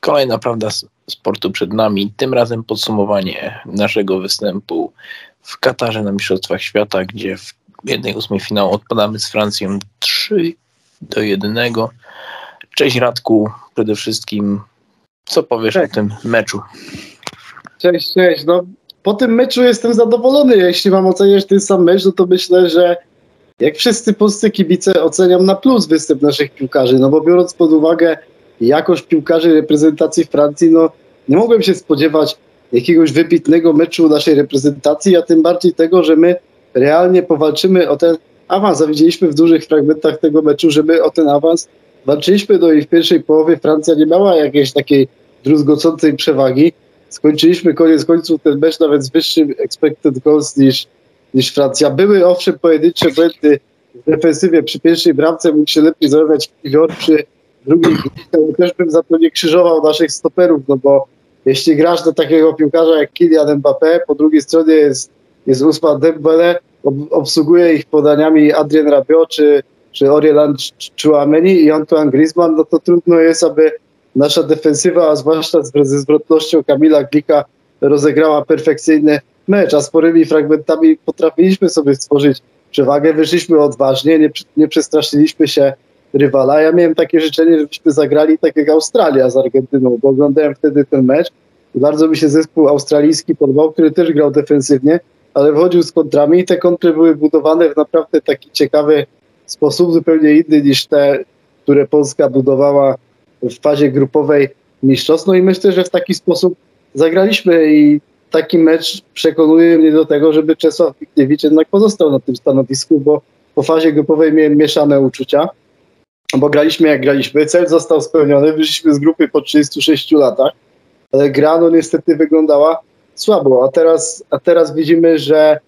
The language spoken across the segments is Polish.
Kolejna prawda sportu przed nami. Tym razem podsumowanie naszego występu w Katarze na Mistrzostwach Świata, gdzie w jednej ósmej finału odpadamy z Francją 3 do 1. Cześć Radku, przede wszystkim co powiesz cześć. o tym meczu? Cześć, cześć. No, po tym meczu jestem zadowolony. Jeśli mam oceniać ten sam mecz, no to myślę, że jak wszyscy polscy kibice oceniam na plus występ naszych piłkarzy, no bo biorąc pod uwagę jakość piłkarzy reprezentacji Francji, no nie mogłem się spodziewać jakiegoś wybitnego meczu naszej reprezentacji, a tym bardziej tego, że my realnie powalczymy o ten awans. A widzieliśmy w dużych fragmentach tego meczu, że my o ten awans walczyliśmy, no i w pierwszej połowie Francja nie miała jakiejś takiej druzgocącej przewagi. Skończyliśmy koniec końców ten mecz nawet z wyższym expected goals niż, niż Francja. Były owszem pojedyncze błędy w defensywie. Przy pierwszej bramce mógł się lepiej zrobić Kiwior, przy drugiej ale też bym za to nie krzyżował naszych stoperów, no bo jeśli grasz do takiego piłkarza jak Kylian Mbappé, po drugiej stronie jest, jest Usman Dembele, ob, obsługuje ich podaniami Adrien Rabiot czy, czy Orielan Chouameni i Antoine Griezmann, no to trudno jest, aby nasza defensywa, a zwłaszcza ze zwrotnością Kamila Glika rozegrała perfekcyjny mecz, a sporymi fragmentami potrafiliśmy sobie stworzyć przewagę, wyszliśmy odważnie, nie, nie przestraszyliśmy się rywala. Ja miałem takie życzenie, żebyśmy zagrali tak jak Australia z Argentyną, bo oglądałem wtedy ten mecz i bardzo mi się zespół australijski podobał, który też grał defensywnie, ale wchodził z kontrami i te kontry były budowane w naprawdę taki ciekawy sposób, zupełnie inny niż te, które Polska budowała w fazie grupowej mistrzostw. No i myślę, że w taki sposób zagraliśmy i taki mecz przekonuje mnie do tego, żeby Czesław Pikniewicz jednak pozostał na tym stanowisku, bo po fazie grupowej miałem mieszane uczucia bo graliśmy jak graliśmy. Cel został spełniony, wyszliśmy z grupy po 36 latach, ale gra no niestety wyglądała słabo, a teraz, a teraz widzimy, że,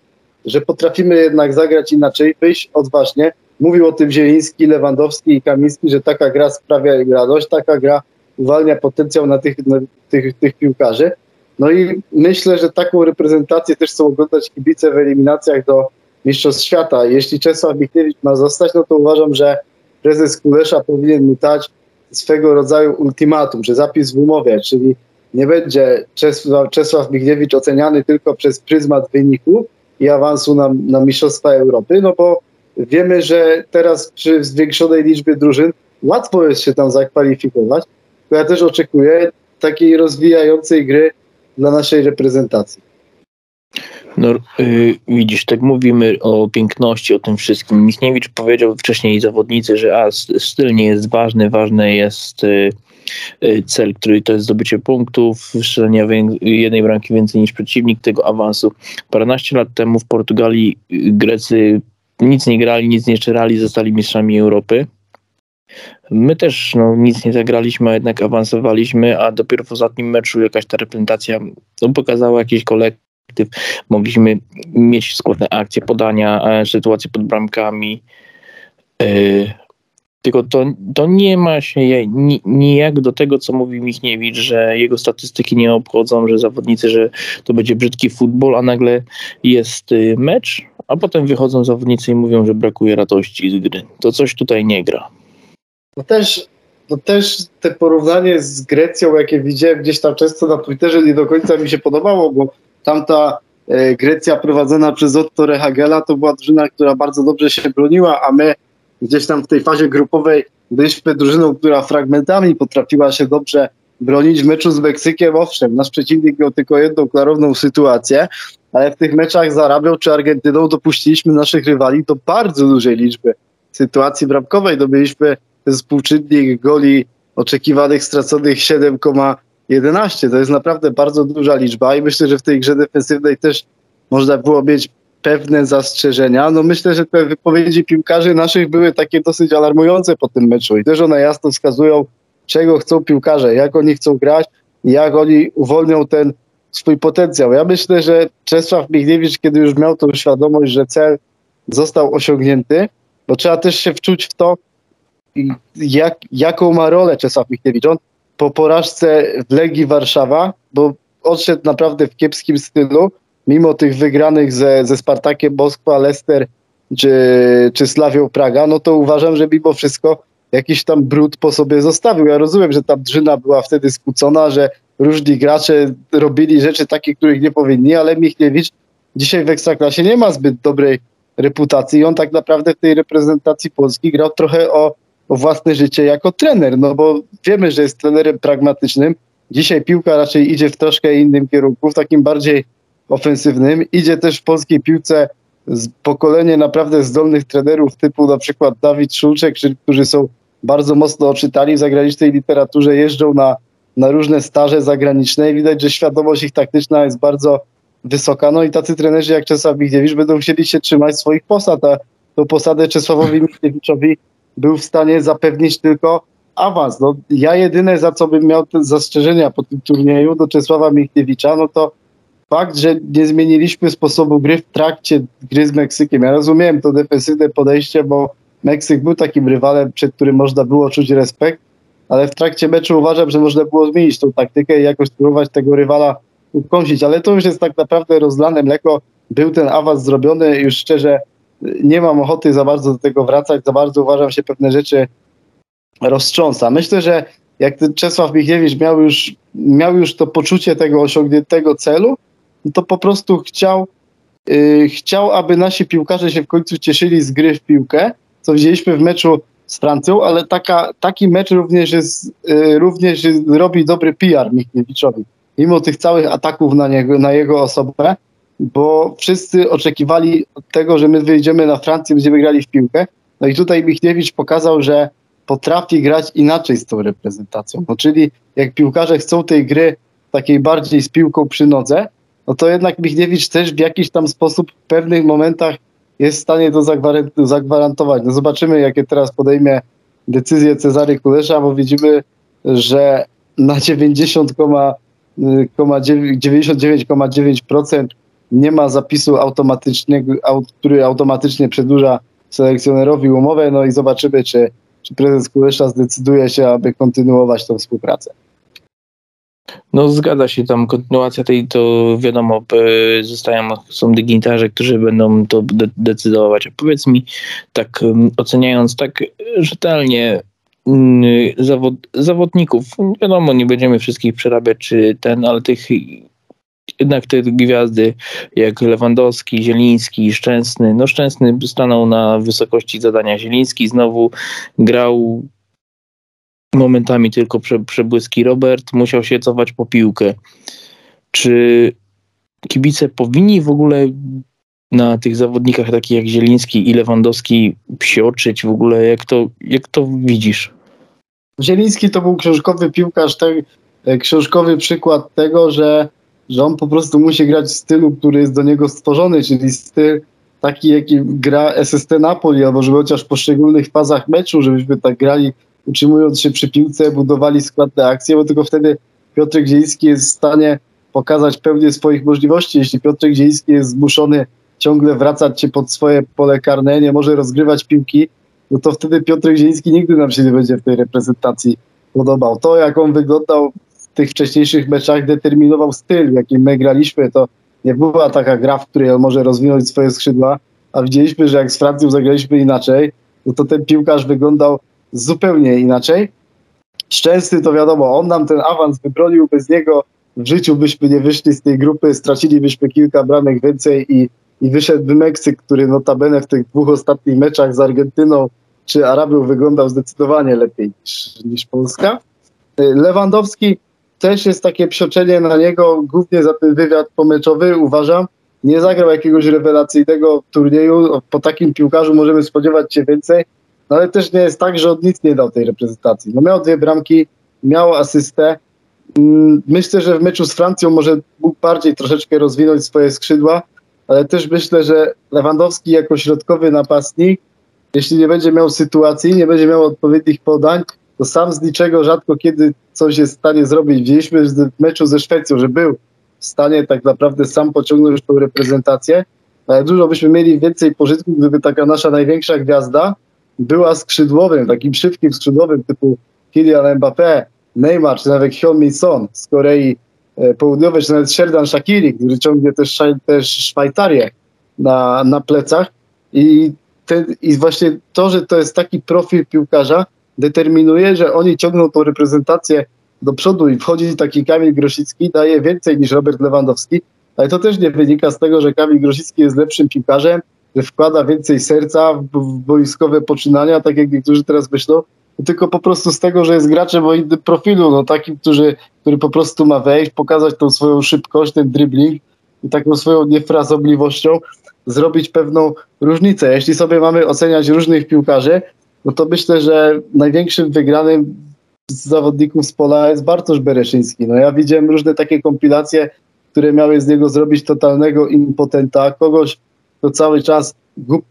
że potrafimy jednak zagrać inaczej, wyjść odważnie. Mówił o tym Zieliński, Lewandowski i Kamiński, że taka gra sprawia radość, taka gra uwalnia potencjał na tych, na tych, tych piłkarzy. No i myślę, że taką reprezentację też chcą oglądać kibice w eliminacjach do Mistrzostw Świata. Jeśli Czesław Michniewicz ma zostać, no to uważam, że prezes Kulesza powinien mu dać swego rodzaju ultimatum, że zapis w umowie, czyli nie będzie Czesław, Czesław Migniewicz oceniany tylko przez pryzmat wyniku i awansu na, na Mistrzostwa Europy, no bo wiemy, że teraz przy zwiększonej liczbie drużyn łatwo jest się tam zakwalifikować. Ja też oczekuję takiej rozwijającej gry dla naszej reprezentacji. No, yy, widzisz, tak mówimy o piękności, o tym wszystkim. Michniewicz powiedział wcześniej zawodnicy, że a, styl nie jest ważny, ważny jest yy, cel, który to jest zdobycie punktów, strzelanie jednej bramki więcej niż przeciwnik tego awansu. Paręnaście lat temu w Portugalii y, Grecy nic nie grali, nic nie czerali, zostali mistrzami Europy. My też no, nic nie zagraliśmy, a jednak awansowaliśmy, a dopiero w ostatnim meczu jakaś ta reprezentacja no, pokazała jakiś kolek Mogliśmy mieć składne akcje, podania, e, sytuacje pod bramkami. E, tylko to, to nie ma się nijak do tego, co mówi Michniewicz, że jego statystyki nie obchodzą, że zawodnicy, że to będzie brzydki futbol, a nagle jest y, mecz, a potem wychodzą zawodnicy i mówią, że brakuje radości z gry. To coś tutaj nie gra. No też, no też te porównanie z Grecją, jakie widziałem gdzieś tam często na Twitterze, nie do końca mi się podobało, bo Tamta e, Grecja prowadzona przez Otto Rehagela to była drużyna, która bardzo dobrze się broniła, a my gdzieś tam w tej fazie grupowej byliśmy drużyną, która fragmentami potrafiła się dobrze bronić w meczu z Meksykiem. Owszem, nasz przeciwnik miał tylko jedną klarowną sytuację, ale w tych meczach z Arabią czy Argentyną dopuściliśmy naszych rywali do bardzo dużej liczby sytuacji bramkowej. Dobyliśmy współczynnik goli oczekiwanych straconych 7, 11. To jest naprawdę bardzo duża liczba i myślę, że w tej grze defensywnej też można było mieć pewne zastrzeżenia. No myślę, że te wypowiedzi piłkarzy naszych były takie dosyć alarmujące po tym meczu i też one jasno wskazują, czego chcą piłkarze, jak oni chcą grać jak oni uwolnią ten swój potencjał. Ja myślę, że Czesław Michniewicz, kiedy już miał tą świadomość, że cel został osiągnięty, bo trzeba też się wczuć w to, jak, jaką ma rolę Czesław Michniewicz. On po porażce w Legii Warszawa, bo odszedł naprawdę w kiepskim stylu, mimo tych wygranych ze, ze Spartakiem Moskwa, Leicester czy, czy Slawią Praga, no to uważam, że mimo wszystko jakiś tam brud po sobie zostawił. Ja rozumiem, że ta drzyna była wtedy skłócona, że różni gracze robili rzeczy takie, których nie powinni, ale Michniewicz dzisiaj w Ekstraklasie nie ma zbyt dobrej reputacji i on tak naprawdę w tej reprezentacji Polski grał trochę o, o własne życie jako trener, no bo wiemy, że jest trenerem pragmatycznym. Dzisiaj piłka raczej idzie w troszkę innym kierunku, w takim bardziej ofensywnym. Idzie też w polskiej piłce z pokolenie naprawdę zdolnych trenerów typu na przykład Dawid Szulczek, którzy są bardzo mocno oczytali w zagranicznej literaturze, jeżdżą na, na różne staże zagraniczne i widać, że świadomość ich taktyczna jest bardzo wysoka. No i tacy trenerzy jak Czesław Michniewicz będą chcieli się trzymać swoich posad, a tą posadę Czesławowi Michniewiczowi był w stanie zapewnić tylko awans. No, ja jedyne, za co bym miał te zastrzeżenia po tym turnieju do Czesława Michniewicza, no to fakt, że nie zmieniliśmy sposobu gry w trakcie gry z Meksykiem. Ja rozumiem to defensywne podejście, bo Meksyk był takim rywalem, przed którym można było czuć respekt, ale w trakcie meczu uważam, że można było zmienić tą taktykę i jakoś spróbować tego rywala ukąsić, ale to już jest tak naprawdę rozlane mleko. Był ten awans zrobiony, już szczerze nie mam ochoty za bardzo do tego wracać, za bardzo uważam się pewne rzeczy roztrząsa. Myślę, że jak ten Czesław Michniewicz miał już, miał już to poczucie tego osiągniętego celu, no to po prostu chciał, yy, chciał, aby nasi piłkarze się w końcu cieszyli z gry w piłkę, co widzieliśmy w meczu z Francją, ale taka, taki mecz również, jest, yy, również robi dobry PR Michniewiczowi, mimo tych całych ataków na, niego, na jego osobę, bo wszyscy oczekiwali tego, że my wyjdziemy na Francję, będziemy grali w piłkę. No i tutaj Michniewicz pokazał, że potrafi grać inaczej z tą reprezentacją. No, czyli jak piłkarze chcą tej gry takiej bardziej z piłką przy nodze, no to jednak Michniewicz też w jakiś tam sposób w pewnych momentach jest w stanie to zagwarantować. No zobaczymy, jakie teraz podejmie decyzję Cezary Kulesza, bo widzimy, że na 99,9% nie ma zapisu automatycznego, który automatycznie przedłuża selekcjonerowi umowę, no i zobaczymy, czy, czy prezes Kulesza zdecyduje się, aby kontynuować tę współpracę. No zgadza się, tam kontynuacja tej to wiadomo, zostają, są dygnitarze, którzy będą to de decydować. A powiedz mi, tak oceniając tak rzetelnie zawod zawodników, wiadomo, nie będziemy wszystkich przerabiać, czy ten, ale tych jednak te gwiazdy jak Lewandowski, Zieliński, Szczęsny, no Szczęsny stanął na wysokości zadania. Zieliński znowu grał momentami tylko prze, przebłyski. Robert musiał się cofać po piłkę. Czy kibice powinni w ogóle na tych zawodnikach takich jak Zieliński i Lewandowski psioczyć w ogóle? Jak to, jak to widzisz? Zieliński to był książkowy piłkarz, tak, książkowy przykład tego, że, że on po prostu musi grać w stylu, który jest do niego stworzony, czyli styl taki, jaki gra SST Napoli, albo żeby chociaż w poszczególnych fazach meczu, żebyśmy tak grali utrzymując się przy piłce, budowali składne akcje, bo tylko wtedy Piotr Gdziejski jest w stanie pokazać pełnię swoich możliwości. Jeśli Piotr Gdziejski jest zmuszony ciągle wracać się pod swoje pole karne, nie może rozgrywać piłki, no to wtedy Piotr Gdziejski nigdy nam się nie będzie w tej reprezentacji podobał. To, jak on wyglądał tych wcześniejszych meczach, determinował styl, w jakim my graliśmy. To nie była taka gra, w której on może rozwinąć swoje skrzydła, a widzieliśmy, że jak z Francją zagraliśmy inaczej, no to ten piłkarz wyglądał zupełnie inaczej. Szczęsny to wiadomo, on nam ten awans wybronił, bez niego w życiu byśmy nie wyszli z tej grupy, stracilibyśmy kilka bramek więcej i, i wyszedłby Meksyk, który notabene w tych dwóch ostatnich meczach z Argentyną czy Arabią wyglądał zdecydowanie lepiej niż, niż Polska. Lewandowski też jest takie psioczenie na niego, głównie za ten wywiad pomeczowy, uważam. Nie zagrał jakiegoś rewelacyjnego turnieju. Po takim piłkarzu możemy spodziewać się więcej. No ale też nie jest tak, że on nic nie dał tej reprezentacji. No miał dwie bramki, miał asystę. Mm, myślę, że w meczu z Francją może mógł bardziej troszeczkę rozwinąć swoje skrzydła, ale też myślę, że Lewandowski jako środkowy napastnik, jeśli nie będzie miał sytuacji, nie będzie miał odpowiednich podań, to sam z niczego rzadko kiedy coś jest w stanie zrobić. Widzieliśmy w meczu ze Szwecją, że był w stanie tak naprawdę sam pociągnąć tą reprezentację, ale dużo byśmy mieli więcej pożytku, gdyby taka nasza największa gwiazda była skrzydłowym, takim szybkim skrzydłowym typu Kylian Mbappé, Neymar, czy nawet Hyun Son z Korei e, Południowej, czy nawet Sherdan Shakiri, który ciągnie też, też Szwajcarię na, na plecach. I, te, I właśnie to, że to jest taki profil piłkarza, determinuje, że oni ciągną tą reprezentację do przodu i wchodzi taki Kamil Grosicki, daje więcej niż Robert Lewandowski, ale to też nie wynika z tego, że Kamil Grosicki jest lepszym piłkarzem, że wkłada więcej serca w, boiskowe poczynania, tak jak niektórzy teraz myślą, tylko po prostu z tego, że jest graczem o innym profilu, no takim, który, który po prostu ma wejść, pokazać tą swoją szybkość, ten dribbling i taką swoją niefrazobliwością zrobić pewną różnicę. Jeśli sobie mamy oceniać różnych piłkarzy, no to myślę, że największym wygranym z zawodników z pola jest Bartosz Bereszyński. No ja widziałem różne takie kompilacje, które miały z niego zrobić totalnego impotenta, kogoś, kto cały czas,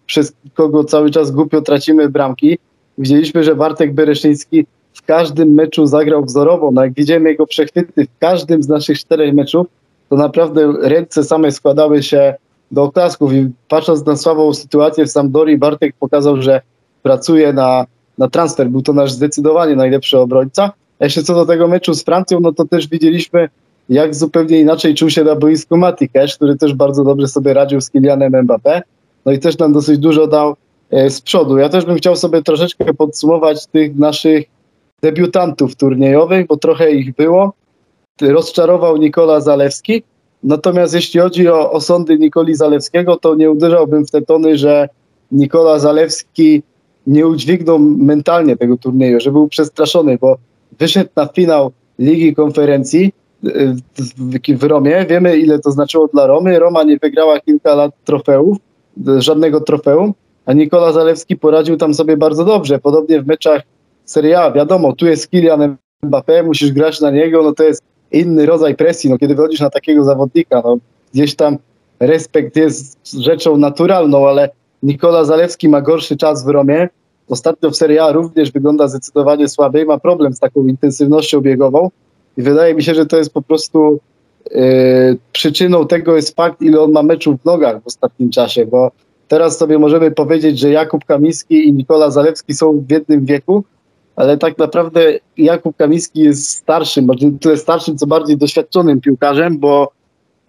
przez kogo cały czas głupio tracimy bramki. Widzieliśmy, że Bartek Bereszyński w każdym meczu zagrał wzorowo. No jak widziałem jego przechwyty w każdym z naszych czterech meczów, to naprawdę ręce same składały się do oklasków i patrząc na słabą sytuację w Sampdorii, Bartek pokazał, że pracuje na, na transfer. Był to nasz zdecydowanie najlepszy obrońca. A jeszcze co do tego meczu z Francją, no to też widzieliśmy, jak zupełnie inaczej czuł się na boisku Mati Cash, który też bardzo dobrze sobie radził z Kylianem Mbappé. No i też nam dosyć dużo dał e, z przodu. Ja też bym chciał sobie troszeczkę podsumować tych naszych debiutantów turniejowych, bo trochę ich było. Rozczarował Nikola Zalewski, Natomiast jeśli chodzi o osądy Nikoli Zalewskiego, to nie uderzałbym w te tony, że Nikola Zalewski nie udźwignął mentalnie tego turnieju, że był przestraszony, bo wyszedł na finał Ligi Konferencji y, w Romie. Wiemy, ile to znaczyło dla Romy. Roma nie wygrała kilka lat trofeów, żadnego trofeum, a Nikola Zalewski poradził tam sobie bardzo dobrze. Podobnie w meczach Serie A, wiadomo, tu jest Kylian Mbappé, musisz grać na niego, no to jest inny rodzaj presji. No, kiedy wychodzisz na takiego zawodnika, no, gdzieś tam respekt jest rzeczą naturalną, ale Nikola Zalewski ma gorszy czas w Romie. Ostatnio w Serie A również wygląda zdecydowanie słabiej, ma problem z taką intensywnością biegową i wydaje mi się, że to jest po prostu yy, przyczyną tego jest fakt, ile on ma meczów w nogach w ostatnim czasie, bo teraz sobie możemy powiedzieć, że Jakub Kamiński i Nikola Zalewski są w jednym wieku, ale tak naprawdę Jakub Kamiński jest starszym, nie tyle starszym, co bardziej doświadczonym piłkarzem, bo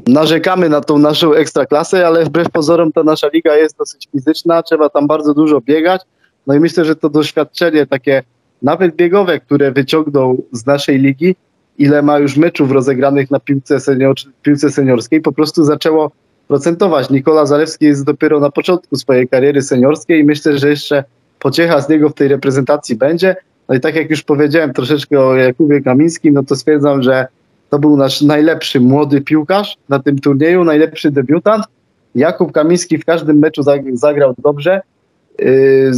narzekamy na tą naszą ekstraklasę, ale wbrew pozorom ta nasza liga jest dosyć fizyczna, trzeba tam bardzo dużo biegać. No i myślę, że to doświadczenie takie nawet biegowe, które wyciągnął z naszej ligi, ile ma już meczów rozegranych na piłce, senior, piłce seniorskiej, po prostu zaczęło procentować. Nikola Zalewski jest dopiero na początku swojej kariery seniorskiej i myślę, że jeszcze pociecha z niego w tej reprezentacji będzie. No i tak jak już powiedziałem troszeczkę o Jakubie Kamińskim, no to stwierdzam, że to był nasz najlepszy młody piłkarz na tym turnieju, najlepszy debiutant. Jakub Kamiński w każdym meczu zagrał dobrze. Yy,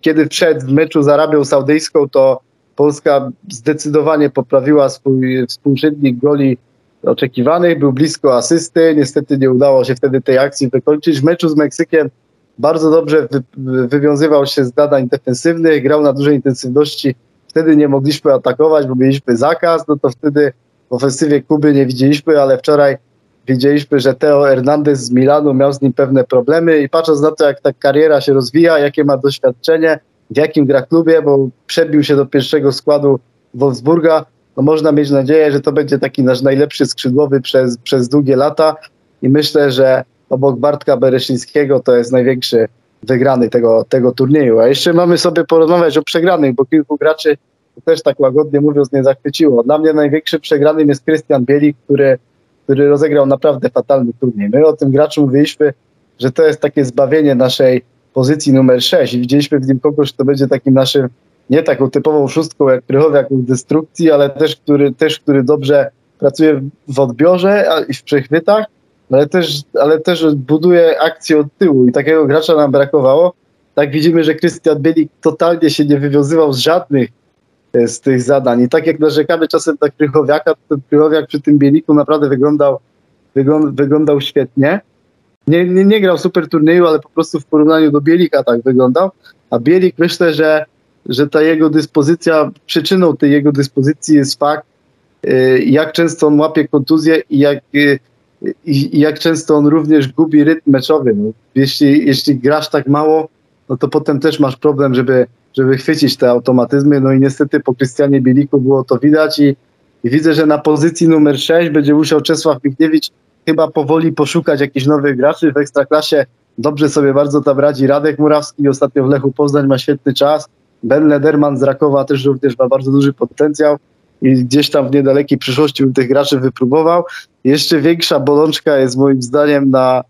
kiedy wszedł w meczu z Arabią Saudyjską, to Polska zdecydowanie poprawiła swój współczynnik goli oczekiwanych, był blisko asysty, niestety nie udało się wtedy tej akcji wykończyć. W meczu z Meksykiem bardzo dobrze wy, wywiązywał się z zadań defensywnych, grał na dużej intensywności. Wtedy nie mogliśmy atakować, bo mieliśmy zakaz, no to wtedy w ofensywie Kuby nie widzieliśmy, ale wczoraj widzieliśmy, że Teo Hernandez z Milanu miał z nim pewne problemy i patrząc na to, jak ta kariera się rozwija, jakie ma doświadczenie, w jakim gra klubie, bo przebił się do pierwszego składu Wolfsburga, no można mieć nadzieję, że to będzie taki nasz najlepszy skrzydłowy przez, przez długie lata i myślę, że obok Bartka Bereszyńskiego to jest największy wygrany tego, tego turnieju. A jeszcze mamy sobie porozmawiać o przegranych, bo kilku graczy też tak łagodnie mówiąc nie zachwyciło. Dla mnie największym przegranym jest Krystian Bielik, który, który rozegrał naprawdę fatalny turniej. My o tym graczu mówiliśmy, że to jest takie zbawienie naszej pozycji numer 6 i widzieliśmy w nim kogoś, kto będzie takim naszym, nie taką typową szóstką jak Krychowiak w destrukcji, ale też który, też, który dobrze pracuje w odbiorze i w przechwytach, ale też, ale też buduje akcję od tyłu i takiego gracza nam brakowało. Tak widzimy, że Krystian Bielik totalnie się nie wywiązywał z żadnych z tych zadań. I tak jak narzekamy czasem na Krychowiaka, ten Krychowiak przy tym Bieliku naprawdę wyglądał, wyglądał świetnie. Nie, nie, nie grał super turnieju, ale po prostu w porównaniu do Bielika tak wyglądał. A Bielik myślę, że, że ta jego dyspozycja, przyczyną tej jego dyspozycji jest fakt, e, jak często on łapie kontuzję i jak e, i jak często on również gubi rytm meczowy. No, jeśli, jeśli grasz tak mało, no to potem też masz problem, żeby, żeby chwycić te automatyzmy. No i niestety po Krystianie Bieliku było to widać i, i widzę, że na pozycji numer 6 będzie musiał Czesław Michniewicz chyba powoli poszukać jakichś nowych graczy w Ekstraklasie. Dobrze sobie bardzo tam radzi Radek Murawski, ostatnio w Lechu Poznań ma świetny czas. Ben Lederman z Rakowa też również ma bardzo duży potencjał i gdzieś tam w niedalekiej przyszłości bym tych graczy wypróbował. Jeszcze większa bolączka jest moim zdaniem na,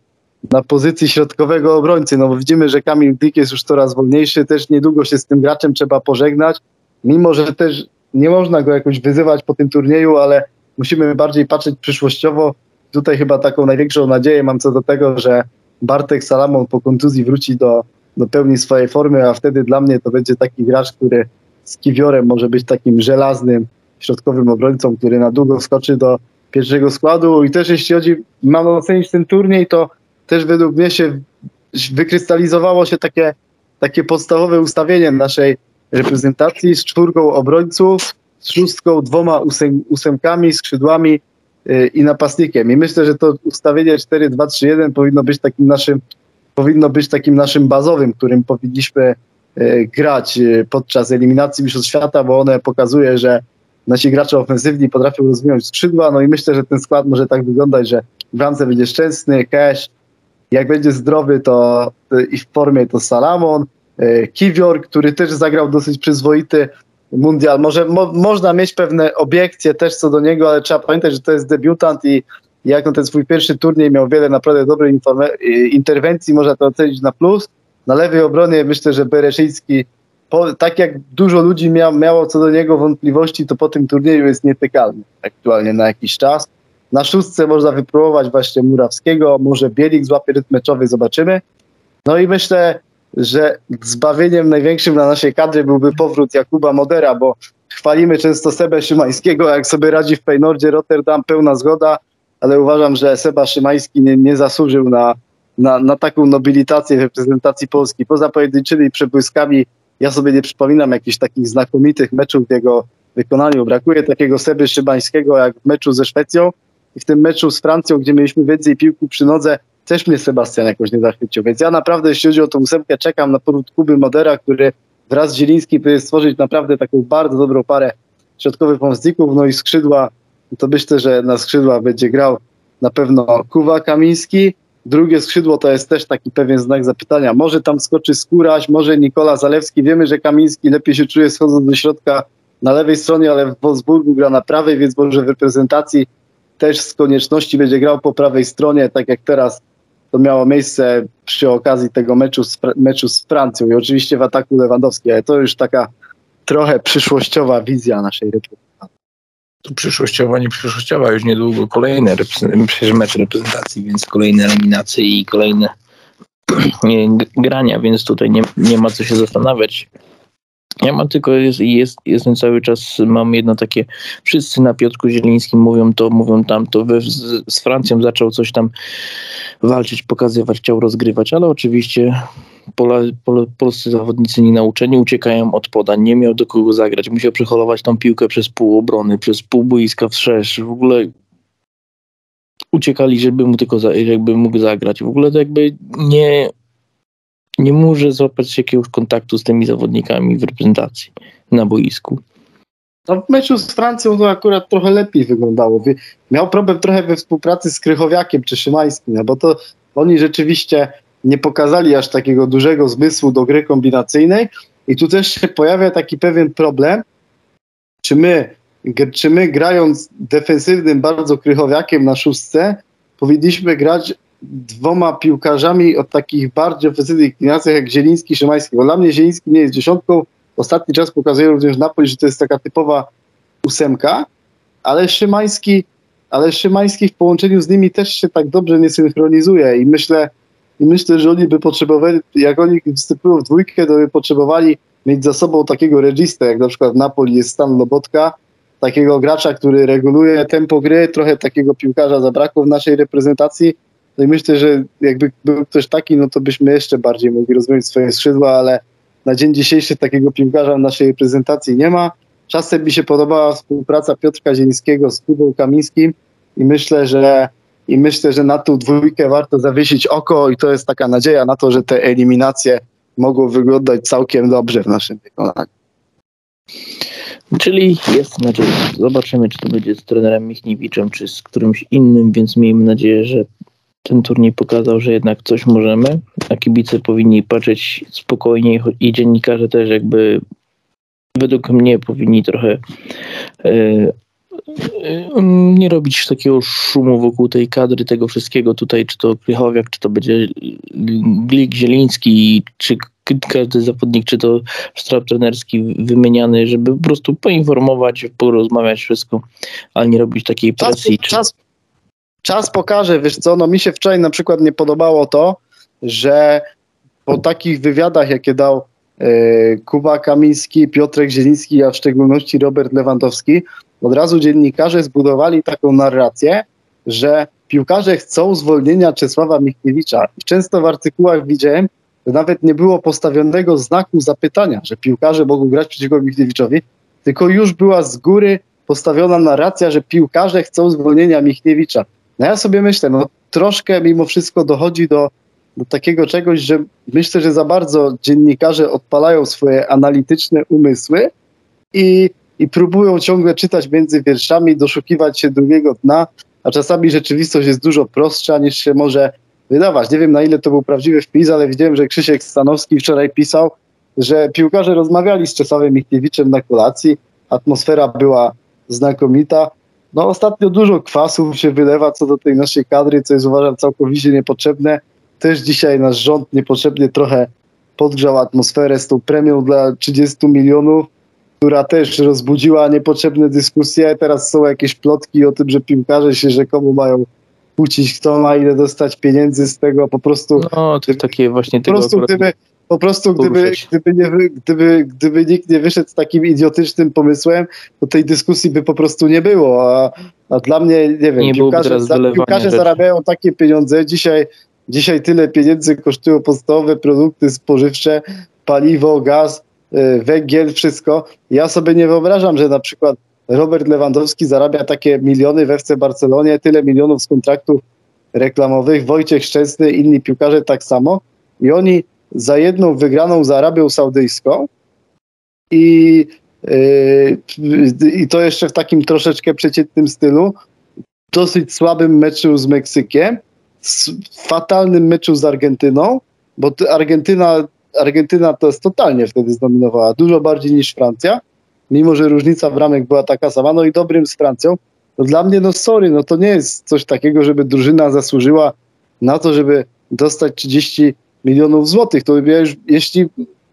na pozycji środkowego obrońcy, no bo widzimy, że Kamil Dyk jest już coraz wolniejszy, też niedługo się z tym graczem trzeba pożegnać, mimo że też nie można go jakoś wyzywać po tym turnieju, ale musimy bardziej patrzeć przyszłościowo. Tutaj chyba taką największą nadzieję mam co do tego, że Bartek Salamon po kontuzji wróci do, do pełni swojej formy, a wtedy dla mnie to będzie taki gracz, który z Kiwiorem może być takim żelaznym środkowym obrońcą, który na długo wskoczy do pierwszego składu i też jeśli chodzi, mam ocenić ten turniej, to też według mnie się wykrystalizowało się takie, takie podstawowe ustawienie naszej reprezentacji z czwórką obrońców, z szóstką, dwoma ósem, ósemkami, skrzydłami yy, i napastnikiem. I myślę, że to ustawienie 4-2-3-1 powinno być takim naszym powinno być takim naszym bazowym, którym powinniśmy yy, grać yy, podczas eliminacji Mistrzostw Świata, bo one pokazuje, że nasi gracze ofensywni potrafią rozwinąć skrzydła, no i myślę, że ten skład może tak wyglądać, że w bramce będzie Szczęsny, Cash, jak będzie zdrowy to i w formie to Salamon, e, Kiwior, który też zagrał dosyć przyzwoity mundial. Może mo, można mieć pewne obiekcje też co do niego, ale trzeba pamiętać, że to jest debiutant i jak on ten swój pierwszy turniej miał wiele naprawdę dobrych interwencji, można to ocenić na plus. Na lewej obronie myślę, że Bereszyński po, tak jak dużo ludzi mia, miało co do niego wątpliwości, to po tym turnieju jest nietykalny aktualnie na jakiś czas. Na szóstce można wypróbować właśnie Murawskiego, może Bielik złapie rytm meczowy, zobaczymy. No i myślę, że zbawieniem największym dla naszej kadry byłby powrót Jakuba Modera, bo chwalimy często Sebę Szymańskiego, jak sobie radzi w Peynordzie Rotterdam, pełna zgoda, ale uważam, że Seba Szymański nie, nie zasłużył na, na, na taką nobilitację w reprezentacji Polski. Poza pojedynczymi przebłyskami ja sobie nie przypominam jakichś takich znakomitych meczów w jego wykonaniu. Brakuje takiego Seby Szybańskiego jak w meczu ze Szwecją i w tym meczu z Francją, gdzie mieliśmy więcej piłki przy nodze, też mnie Sebastian jakoś nie zachwycił. Więc ja naprawdę, jeśli chodzi o tą ósemkę, czekam na powrót Kuby Modera, który wraz z Zielińskim powinien stworzyć naprawdę taką bardzo dobrą parę środkowych pomocników, no i skrzydła, to myślę, że na skrzydła będzie grał na pewno Kuwa Kamiński, Drugie skrzydło to jest też taki pewien znak zapytania. Może tam skoczy Skóraś, może Nikola Zalewski. Wiemy, że Kamiński lepiej się czuje schodząc do środka na lewej stronie, ale w Wolfsburgu gra na prawej, więc może w reprezentacji też z konieczności będzie grał po prawej stronie, tak jak teraz to miało miejsce przy okazji tego meczu z, meczu z Francją i oczywiście w ataku Lewandowski, ale to już taka trochę przyszłościowa wizja naszej reprezentacji przyszłościowa, nie przyszłościowa, już niedługo kolejne przecież mecz reprezentacji, więc kolejne eliminacje i kolejne grania, więc tutaj nie, nie ma co się zastanawiać. Ja mam tylko, jest, jest, jestem cały czas, mam jedno takie, wszyscy na Piotrku Zielińskim mówią to, mówią tamto, we, z, z Francją zaczął coś tam walczyć, pokazywać, chciał rozgrywać, ale oczywiście Pola, pol, polscy zawodnicy nie nauczeni uciekają od podań, nie miał do kogo zagrać, musiał przeholować tą piłkę przez pół obrony, przez pół boiska wszerz, w ogóle uciekali, żeby mu tylko, jakby mógł zagrać, w ogóle to jakby nie nie może złapać jakiegoś kontaktu z tymi zawodnikami w reprezentacji na boisku. No w meczu z Francją to akurat trochę lepiej wyglądało. Miał problem trochę we współpracy z Krychowiakiem czy Szymańskim, no bo to oni rzeczywiście nie pokazali aż takiego dużego zmysłu do gry kombinacyjnej i tu też się pojawia taki pewien problem, czy my, czy my grając defensywnym bardzo Krychowiakiem na szóstce powinniśmy grać dwoma piłkarzami o takich bardziej ofensywnych inclinacjach jak Zieliński i Szymański, bo dla mnie Zieliński nie jest dziesiątką. Ostatni czas pokazuje również Napoli, że to jest taka typowa ósemka, ale Szymański, ale Szymański w połączeniu z nimi też się tak dobrze nie synchronizuje i myślę, i myślę, że oni by potrzebowali, jak oni występują w dwójkę, to by potrzebowali mieć za sobą takiego registę, jak na przykład w Napoli jest Stan Lobotka, takiego gracza, który reguluje tempo gry, trochę takiego piłkarza zabrakło w naszej reprezentacji, no i myślę, że jakby był ktoś taki, no to byśmy jeszcze bardziej mogli rozwinąć swoje skrzydła, ale na dzień dzisiejszy takiego piłkarza w naszej reprezentacji nie ma. Czasem mi się podobała współpraca Piotrka Zielińskiego z Kubą Kamińskim i myślę, że i myślę, że na tą dwójkę warto zawiesić oko i to jest taka nadzieja na to, że te eliminacje mogą wyglądać całkiem dobrze w naszym wykonaniu. Czyli jest nadzieja. Zobaczymy, czy to będzie z trenerem Michniewiczem, czy z którymś innym, więc miejmy nadzieję, że ten turniej pokazał, że jednak coś możemy, a kibice powinni patrzeć spokojniej i dziennikarze też jakby według mnie powinni trochę e, e, nie robić takiego szumu wokół tej kadry, tego wszystkiego tutaj, czy to Krychowiak, czy to będzie Glik, Zieliński, czy każdy zawodnik, czy to sztab trenerski wymieniany, żeby po prostu poinformować, porozmawiać wszystko, ale nie robić takiej presji. Czas, czy... czas, czas pokaże, wiesz co, no mi się wczoraj na przykład nie podobało to, że po takich wywiadach, jakie dał e, Kuba Kamiński, Piotrek Zieliński, a w szczególności Robert Lewandowski, od razu dziennikarze zbudowali taką narrację, że piłkarze chcą zwolnienia Czesława Michniewicza. Często w artykułach widziałem, że nawet nie było postawionego znaku zapytania, że piłkarze mogą grać przeciwko Michniewiczowi, tylko już była z góry postawiona narracja, że piłkarze chcą zwolnienia Michniewicza. No ja sobie myślę, no troszkę mimo wszystko dochodzi do, do takiego czegoś, że myślę, że za bardzo dziennikarze odpalają swoje analityczne umysły i, i próbują ciągle czytać między wierszami, doszukiwać się drugiego dna, a czasami rzeczywistość jest dużo prostsza niż się może wydawać. Nie wiem na ile to był prawdziwy wpis, ale widziałem, że Krzysiek Stanowski wczoraj pisał, że piłkarze rozmawiali z Czesławem Michniewiczem na kolacji, atmosfera była znakomita. No ostatnio dużo kwasów się wylewa co do tej naszej kadry, co jest uważam całkowicie niepotrzebne. Też dzisiaj nasz rząd niepotrzebnie trochę podgrzał atmosferę z tą premią dla 30 milionów, która też rozbudziła niepotrzebne dyskusje. Teraz są jakieś plotki o tym, że piłkarze się rzekomo mają kłócić, kto ma ile dostać pieniędzy z tego, po prostu... No, to takie właśnie po prostu gdyby, po prostu gdyby, gdyby, nie, gdyby, gdyby nikt nie wyszedł z takim idiotycznym pomysłem, to tej dyskusji by po prostu nie było, a, a dla mnie, nie wiem, nie piłkarze, za, piłkarze zarabiają takie pieniądze, dzisiaj, dzisiaj tyle pieniędzy kosztują podstawowe produkty spożywcze, paliwo, gaz, y, węgiel, wszystko. Ja sobie nie wyobrażam, że na przykład Robert Lewandowski zarabia takie miliony w FC Barcelonie, tyle milionów z kontraktów reklamowych, Wojciech Szczęsny, inni piłkarze tak samo i oni za jedną wygraną z Arabią Saudyjską. I, yy, i to jeszcze w takim troszeczkę przeciętnym stylu, dosyć słabym meczu z Meksykiem, fatalnym meczu z Argentyną, bo Argentyna, Argentyna to jest totalnie wtedy zdominowała, dużo bardziej niż Francja, mimo że różnica bramek była taka sama, no i dobrym z Francją, no dla mnie, no sorry, no to nie jest coś takiego, żeby drużyna zasłużyła na to, żeby dostać 30 milionów złotych. To już, jeśli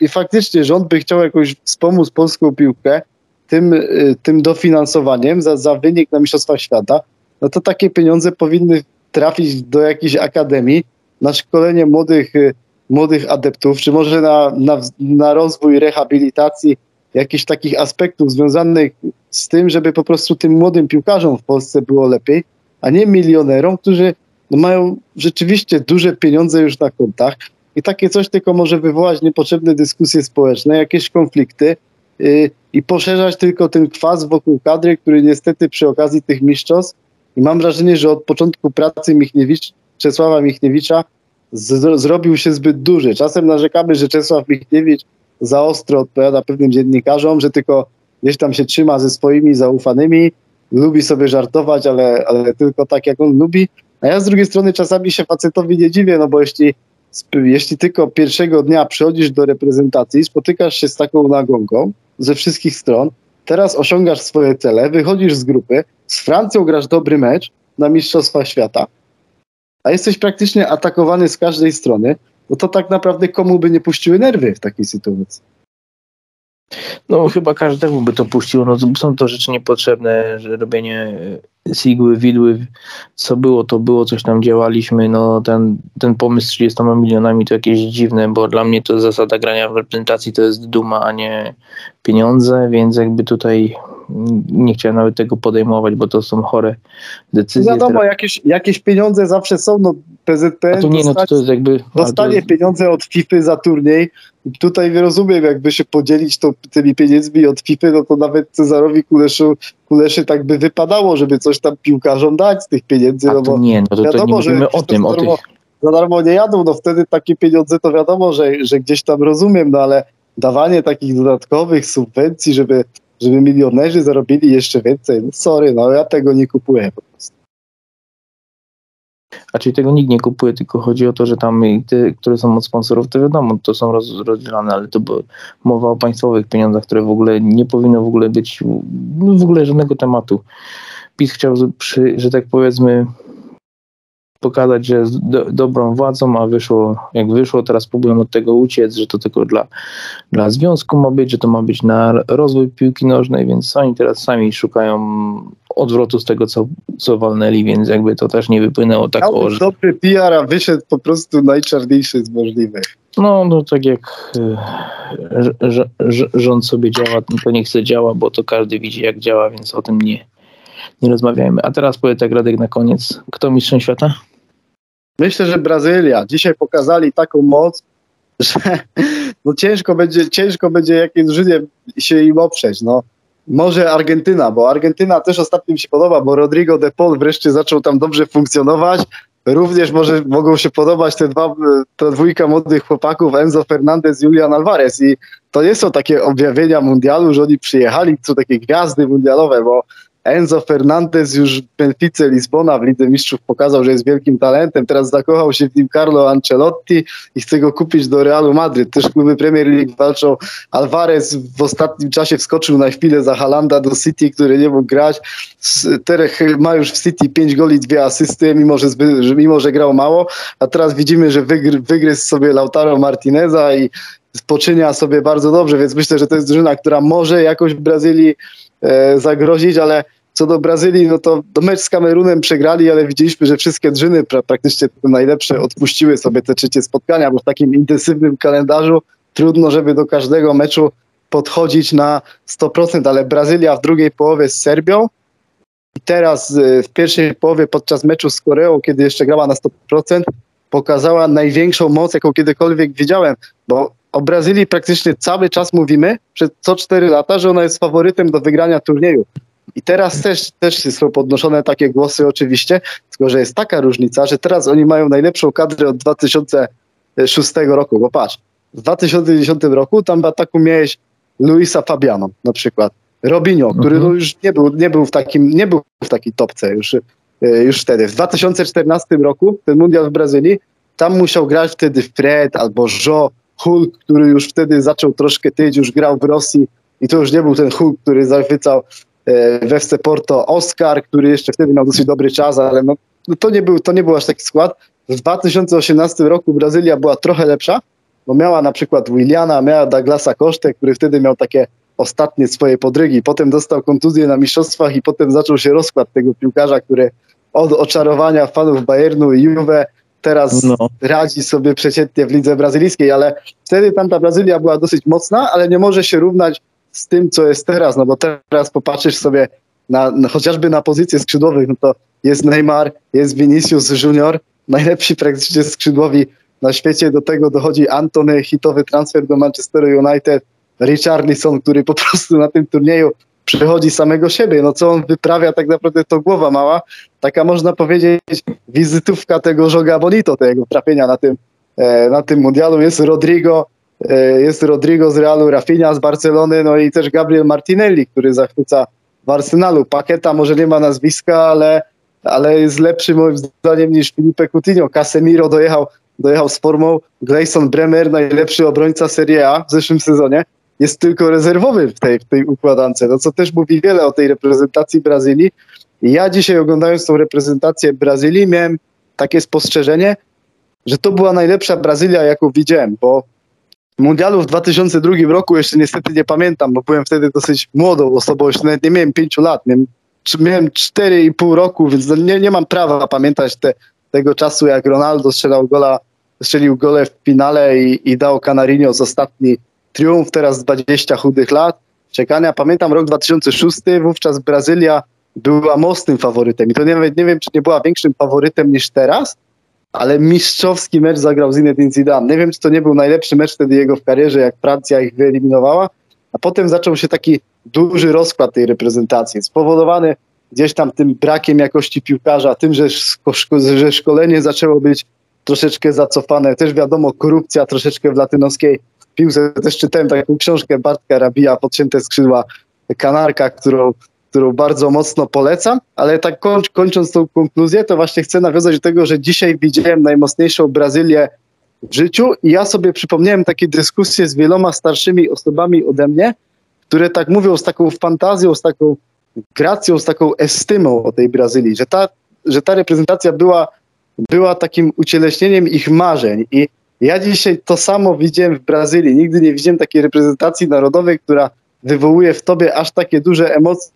faktycznie rząd by chciał jakoś wspomóc polską piłkę tym, y, tym dofinansowaniem za, za wynik na Mistrzostwach Świata, no to takie pieniądze powinny trafić do jakiejś akademii na szkolenie młodych, y, młodych adeptów, czy może na, na, na rozwój rehabilitacji jakichś takich aspektów związanych z tym, żeby po prostu tym młodym piłkarzom w Polsce było lepiej, a nie milionerom, którzy mają rzeczywiście duże pieniądze już na kontach. I takie coś tylko może wywołać niepotrzebne dyskusje społeczne, jakieś konflikty yy, i poszerzać tylko ten kwas wokół kadry, który niestety przy okazji tych mistrzostw i mam wrażenie, że od początku pracy Michniewicz, Czesława Michniewicza z, zrobił się zbyt duży. Czasem narzekamy, że Czesław Michniewicz za ostro odpowiada pewnym dziennikarzom, że tylko gdzieś tam się trzyma ze swoimi zaufanymi, lubi sobie żartować, ale, ale tylko tak, jak on lubi. A ja z drugiej strony czasami się facetowi nie dziwię, no bo jeśli, jeśli tylko pierwszego dnia przychodzisz do reprezentacji, spotykasz się z taką nagonką ze wszystkich stron, teraz osiągasz swoje cele, wychodzisz z grupy, z Francją grasz dobry mecz na Mistrzostwa Świata, a jesteś praktycznie atakowany z każdej strony, no to tak naprawdę komu by nie puściły nerwy w takiej sytuacji? No chyba każdemu by to puściło. No, są to rzeczy niepotrzebne, że robienie sigły, widły, co było, to było, coś tam działaliśmy. No ten, ten pomysł z 30 milionami to jakieś dziwne, bo dla mnie to zasada grania w reprezentacji to jest duma, a nie pieniądze, więc jakby tutaj nie chciałem nawet tego podejmować, bo to są chore decyzje. No wiadomo, jakieś, jakieś pieniądze zawsze są, no PZPN to nie, no, to jest jakby, dostanie jest... pieniądze od FIFA za turniej. Tutaj rozumiem, jakby się podzielić to, tymi pieniędzmi od FIFA, no to nawet Cezarowi Kuleszu, Kuleszy tak by wypadało, żeby coś tam piłkarzom dać z tych pieniędzy. A no bo nie, no to, wiadomo, to nie mówimy o tym, o tych za darmo nie jadą, no wtedy takie pieniądze to wiadomo, że, że gdzieś tam rozumiem, no ale dawanie takich dodatkowych subwencji, żeby żeby milionerzy zarobili jeszcze więcej. No sorry, no ja tego nie kupuję po prostu. a czyli tego nikt nie kupuje, tylko chodzi o to, że tam te, które są od sponsorów, to wiadomo, to są roz, rozdzielane, ale to mowa o państwowych pieniądzach, które w ogóle nie powinno w ogóle być w ogóle żadnego tematu. PiS chciał, przy, że tak powiedzmy, pokazać, że jest do, dobrą władzą, a wyszło jak wyszło, teraz próbują od tego uciec, że to tylko dla, dla związku ma być, że to ma być na rozwój piłki nożnej, więc oni teraz sami szukają odwrotu z tego, co, co walnęli, więc jakby to też nie wypłynęło tak o, że... Dobry PR, a wyszedł po prostu najczarniejszy z możliwych. No, no tak jak y, rząd sobie działa, to niech chce działa, bo to każdy widzi jak działa, więc o tym nie, nie rozmawiajmy. A teraz powie tak Radek na koniec. Kto mistrzem świata? Myślę, że Brazylia. Dzisiaj pokazali taką moc, że no ciężko będzie, ciężko będzie jakiejś drużynie się im oprzeć. No. Może Argentyna, bo Argentyna też ostatnio mi się podoba, bo Rodrigo de Paul wreszcie zaczął tam dobrze funkcjonować. Również może mogą się podobać te dwa, ta dwójka młodych chłopaków, Enzo Fernandez i Julian Alvarez. I to nie są takie objawienia mundialu, że oni przyjechali, są takie gwiazdy mundialowe, bo Enzo Fernandez już w Benfice Lizbona w Lidze Mistrzów pokazał, że jest wielkim talentem. Teraz zakochał się w nim Carlo Ancelotti i chce go kupić do Realu Madryt. Też kluby Premier League walczą. Alvarez w ostatnim czasie wskoczył na chwilę za Halanda do City, który nie mógł grać. Terech ma już w City 5 goli, dwie asysty, mimo że, mimo że grał mało. A teraz widzimy, że wygry, wygryzł sobie Lautaro Martineza i spoczynia sobie bardzo dobrze, więc myślę, że to jest drużyna, która może jakoś w Brazylii zagrozić, ale co do Brazylii, no to do mecz z Kamerunem przegrali, ale widzieliśmy, że wszystkie drżyny pra praktycznie najlepsze odpuściły sobie te trzecie spotkania, bo w takim intensywnym kalendarzu trudno, żeby do każdego meczu podchodzić na 100%, ale Brazylia w drugiej połowie z Serbią i teraz e, w pierwszej połowie podczas meczu z Koreą, kiedy jeszcze grała na 100%, pokazała największą moc, jaką kiedykolwiek widziałem, bo o Brazylii praktycznie cały czas mówimy, przez co 4 lata, że ona jest faworytem do wygrania turnieju. I teraz też, też są podnoszone takie głosy oczywiście, tylko że jest taka różnica, że teraz oni mają najlepszą kadrę od 2006 roku, bo patrz, w 2010 roku tam w ataku miałeś Luisa Fabiano na przykład, Robinho, który mhm. no już nie był, nie był w takim, nie był w takiej topce już, e, już wtedy. W 2014 roku, ten mundial w Brazylii, tam musiał grać wtedy Fred albo Jo, Hulk, który już wtedy zaczął troszkę tyć, już grał w Rosji i to już nie był ten Hulk, który zachwycał e, w FC Porto. Oscar, który jeszcze wtedy miał dosyć dobry czas, ale no, no to, nie był, to nie był aż taki skład. W 2018 roku Brazylia była trochę lepsza, bo miała na przykład Williana, miała Douglasa Kosztę, który wtedy miał takie ostatnie swoje podrygi. Potem dostał kontuzję na mistrzostwach i potem zaczął się rozkład tego piłkarza, który od oczarowania fanów Bayernu i Juve teraz no. radzi sobie przeciętnie w lidze brazylijskiej, ale wtedy tamta Brazylia była dosyć mocna, ale nie może się równać z tym, co jest teraz, no bo teraz popatrzysz sobie na, na chociażby na pozycje skrzydłowych, no to jest Neymar, jest Vinicius Junior, najlepsi praktycznie skrzydłowi na świecie, do tego dochodzi Antony, hitowy transfer do Manchesteru United, Richarlison, który po prostu na tym turnieju przechodzi samego siebie. No co on wyprawia tak naprawdę to głowa mała. Taka można powiedzieć wizytówka tego Joga Bonito, tego trafienia na tym, e, na tym mundialu. Jest Rodrigo, e, jest Rodrigo z Realu, Rafinha z Barcelony, no i też Gabriel Martinelli, który zachwyca w Arsenalu. Paketa może nie ma nazwiska, ale, ale jest lepszy moim zdaniem niż Filipe Coutinho. Casemiro dojechał, dojechał z formą. Gleison Bremer, najlepszy obrońca Serie A w zeszłym sezonie jest tylko rezerwowy w tej, w tej układance, no co też mówi wiele o tej reprezentacji Brazylii. Ja dzisiaj oglądając tą reprezentację Brazylii miałem takie spostrzeżenie, że to była najlepsza Brazylia, jaką widziałem, bo mundialu w 2002 roku jeszcze niestety nie pamiętam, bo byłem wtedy dosyć młodą osobą, jeszcze nawet nie miałem pięciu lat, miałem, miałem 4,5 roku, więc no nie, nie mam prawa pamiętać te, tego czasu, jak Ronaldo strzelał gola, strzelił gole w finale i, i dał Canarinho z ostatni triumf teraz 20 chudych lat czekania. Pamiętam rok 2006, wówczas Brazylia była mocnym faworytem i to nie, nie wiem, czy nie była większym faworytem niż teraz, ale mistrzowski mecz zagrał Zinedine Zidane. Nie wiem, czy to nie był najlepszy mecz wtedy jego w karierze, jak Francja ich wyeliminowała, a potem zaczął się taki duży rozkład tej reprezentacji, spowodowany gdzieś tam tym brakiem jakości piłkarza, tym, że, szko że szkolenie zaczęło być troszeczkę zacofane. Też wiadomo, korupcja troszeczkę w latynoskiej piłce. Też czytałem taką książkę Bartka Rabija, Podcięte skrzydła, kanarka, którą którą bardzo mocno polecam, ale tak kończ, kończąc tą konkluzję, to właśnie chcę nawiązać do tego, że dzisiaj widziałem najmocniejszą Brazylię w życiu i ja sobie przypomniałem takie dyskusje z wieloma starszymi osobami ode mnie, które tak mówią z taką fantazją, z taką gracją, z taką estymą o tej Brazylii, że ta, że ta reprezentacja była, była takim ucieleśnieniem ich marzeń i ja dzisiaj to samo widziałem w Brazylii. Nigdy nie widziałem takiej reprezentacji narodowej, która wywołuje w tobie aż takie duże emocje.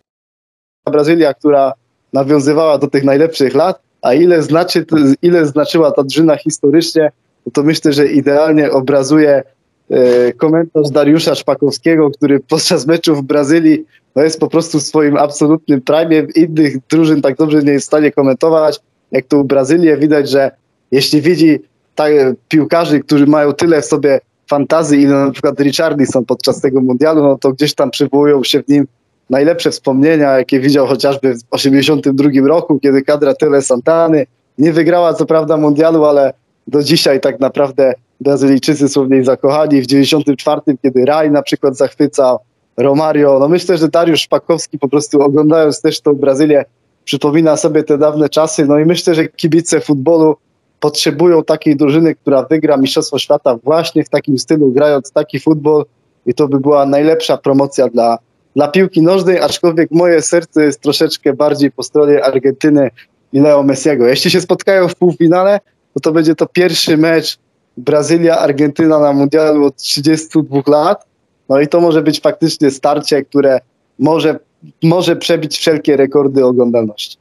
Brazylia, która nawiązywała do tych najlepszych lat, a ile, znaczy, ile znaczyła ta drzyna historycznie, no to myślę, że idealnie obrazuje e, komentarz Dariusza Szpakowskiego, który podczas meczu w Brazylii no jest po prostu w swoim absolutnym prime. Innych drużyn tak dobrze nie jest w stanie komentować, jak tu Brazylię. Widać, że jeśli widzi tak, piłkarzy, którzy mają tyle w sobie fantazji, ile na przykład Richardson podczas tego mundialu, no to gdzieś tam przywołują się w nim najlepsze wspomnienia, jakie widział chociażby w 1982 roku, kiedy kadra Tyle Santany nie wygrała co prawda mundialu, ale do dzisiaj tak naprawdę Brazylijczycy są w niej zakochani. W 94, kiedy Raj na przykład zachwycał, Romario. No myślę, że Dariusz Szpakowski po prostu oglądając też tą Brazylię przypomina sobie te dawne czasy. No i myślę, że kibice futbolu potrzebują takiej drużyny, która wygra Mistrzostwo Świata właśnie w takim stylu, grając taki futbol i to by była najlepsza promocja dla, dla piłki nożnej, aczkolwiek moje serce jest troszeczkę bardziej po stronie Argentyny i Leo Messiego. Jeśli się spotkają w półfinale, to to będzie to pierwszy mecz Brazylia-Argentyna na mundialu od 32 lat. No i to może być faktycznie starcie, które może, może przebić wszelkie rekordy oglądalności.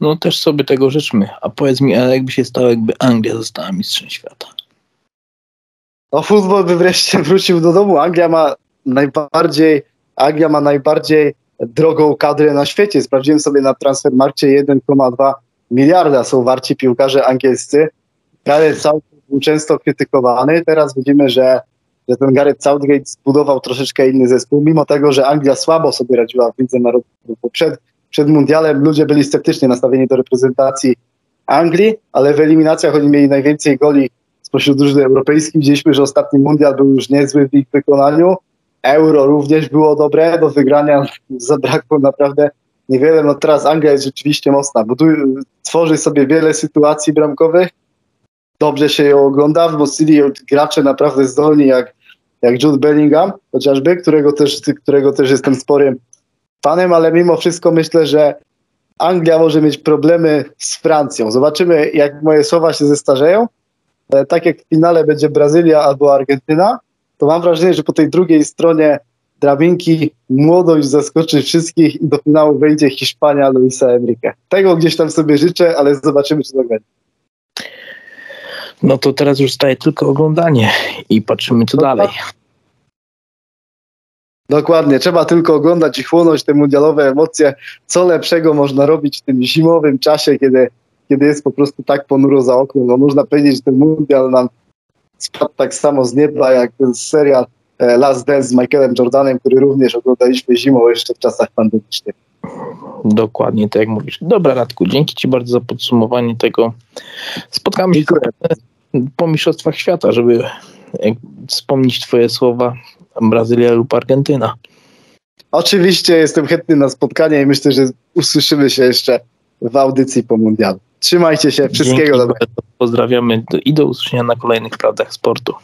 No też sobie tego życzmy. A powiedz mi, ale jakby się stało, jakby Anglia została mistrzem świata? No futbol by wreszcie wrócił do domu. Anglia ma najbardziej, Anglia ma najbardziej drogą kadrę na świecie. Sprawdziłem sobie na Transfermarkcie 1,2 miliarda są warci piłkarze angielscy. Gareth Southgate był często krytykowany. Teraz widzimy, że, że ten Gareth Southgate zbudował troszeczkę inny zespół, mimo tego, że Anglia słabo sobie radziła w Lidze Narodów. Przed przed mundialem ludzie byli sceptycznie nastawieni do reprezentacji Anglii, ale w eliminacjach oni mieli najwięcej goli spośród drużyn europejskich. Widzieliśmy, że ostatni mundial był już niezły w ich wykonaniu. Euro również było dobre, do wygrania zabrakło naprawdę niewiele. No teraz Anglia jest rzeczywiście mocna, bo tu tworzy sobie wiele sytuacji bramkowych. Dobrze się ją ogląda, wzmocnili gracze naprawdę zdolni jak, jak Jude Bellingham chociażby, którego też, którego też jestem sporym fanem, ale mimo wszystko myślę, że Anglia może mieć problemy z Francją. Zobaczymy, jak moje słowa się zestarzeją. E, tak jak w finale będzie Brazylia albo Argentyna, to mam wrażenie, że po tej drugiej stronie drabinki młodość zaskoczy wszystkich i do finału wejdzie Hiszpania Luisa Enrique. Tego gdzieś tam sobie życzę, ale zobaczymy, czy to będzie. No to teraz już staje tylko oglądanie i patrzymy, co no, dalej. Dokładnie, trzeba tylko oglądać i chłonąć te mundialowe emocje. Co lepszego można robić w tym zimowym czasie, kiedy, kiedy jest po prostu tak ponuro za oknem. No można powiedzieć, że ten mundial nam spadł tak samo z nieba, jak ten serial e, Last Dance z Michaelem Jordanem, który również oglądaliśmy zimą jeszcze w czasach pandemicznych. Dokładnie, tak jak mówisz. Dobra, Radku, dzięki Ci bardzo za podsumowanie tego. Spotkamy się po Mistrzostwach Świata, żeby wspomnieć Twoje słowa Brazylia lub Argentyna. Oczywiście jestem chętny na spotkanie i myślę, że usłyszymy się jeszcze w audycji po mundialu. Trzymajcie się, wszystkiego dobrego. Pozdrawiamy i do usłyszenia na kolejnych prawdach sportu.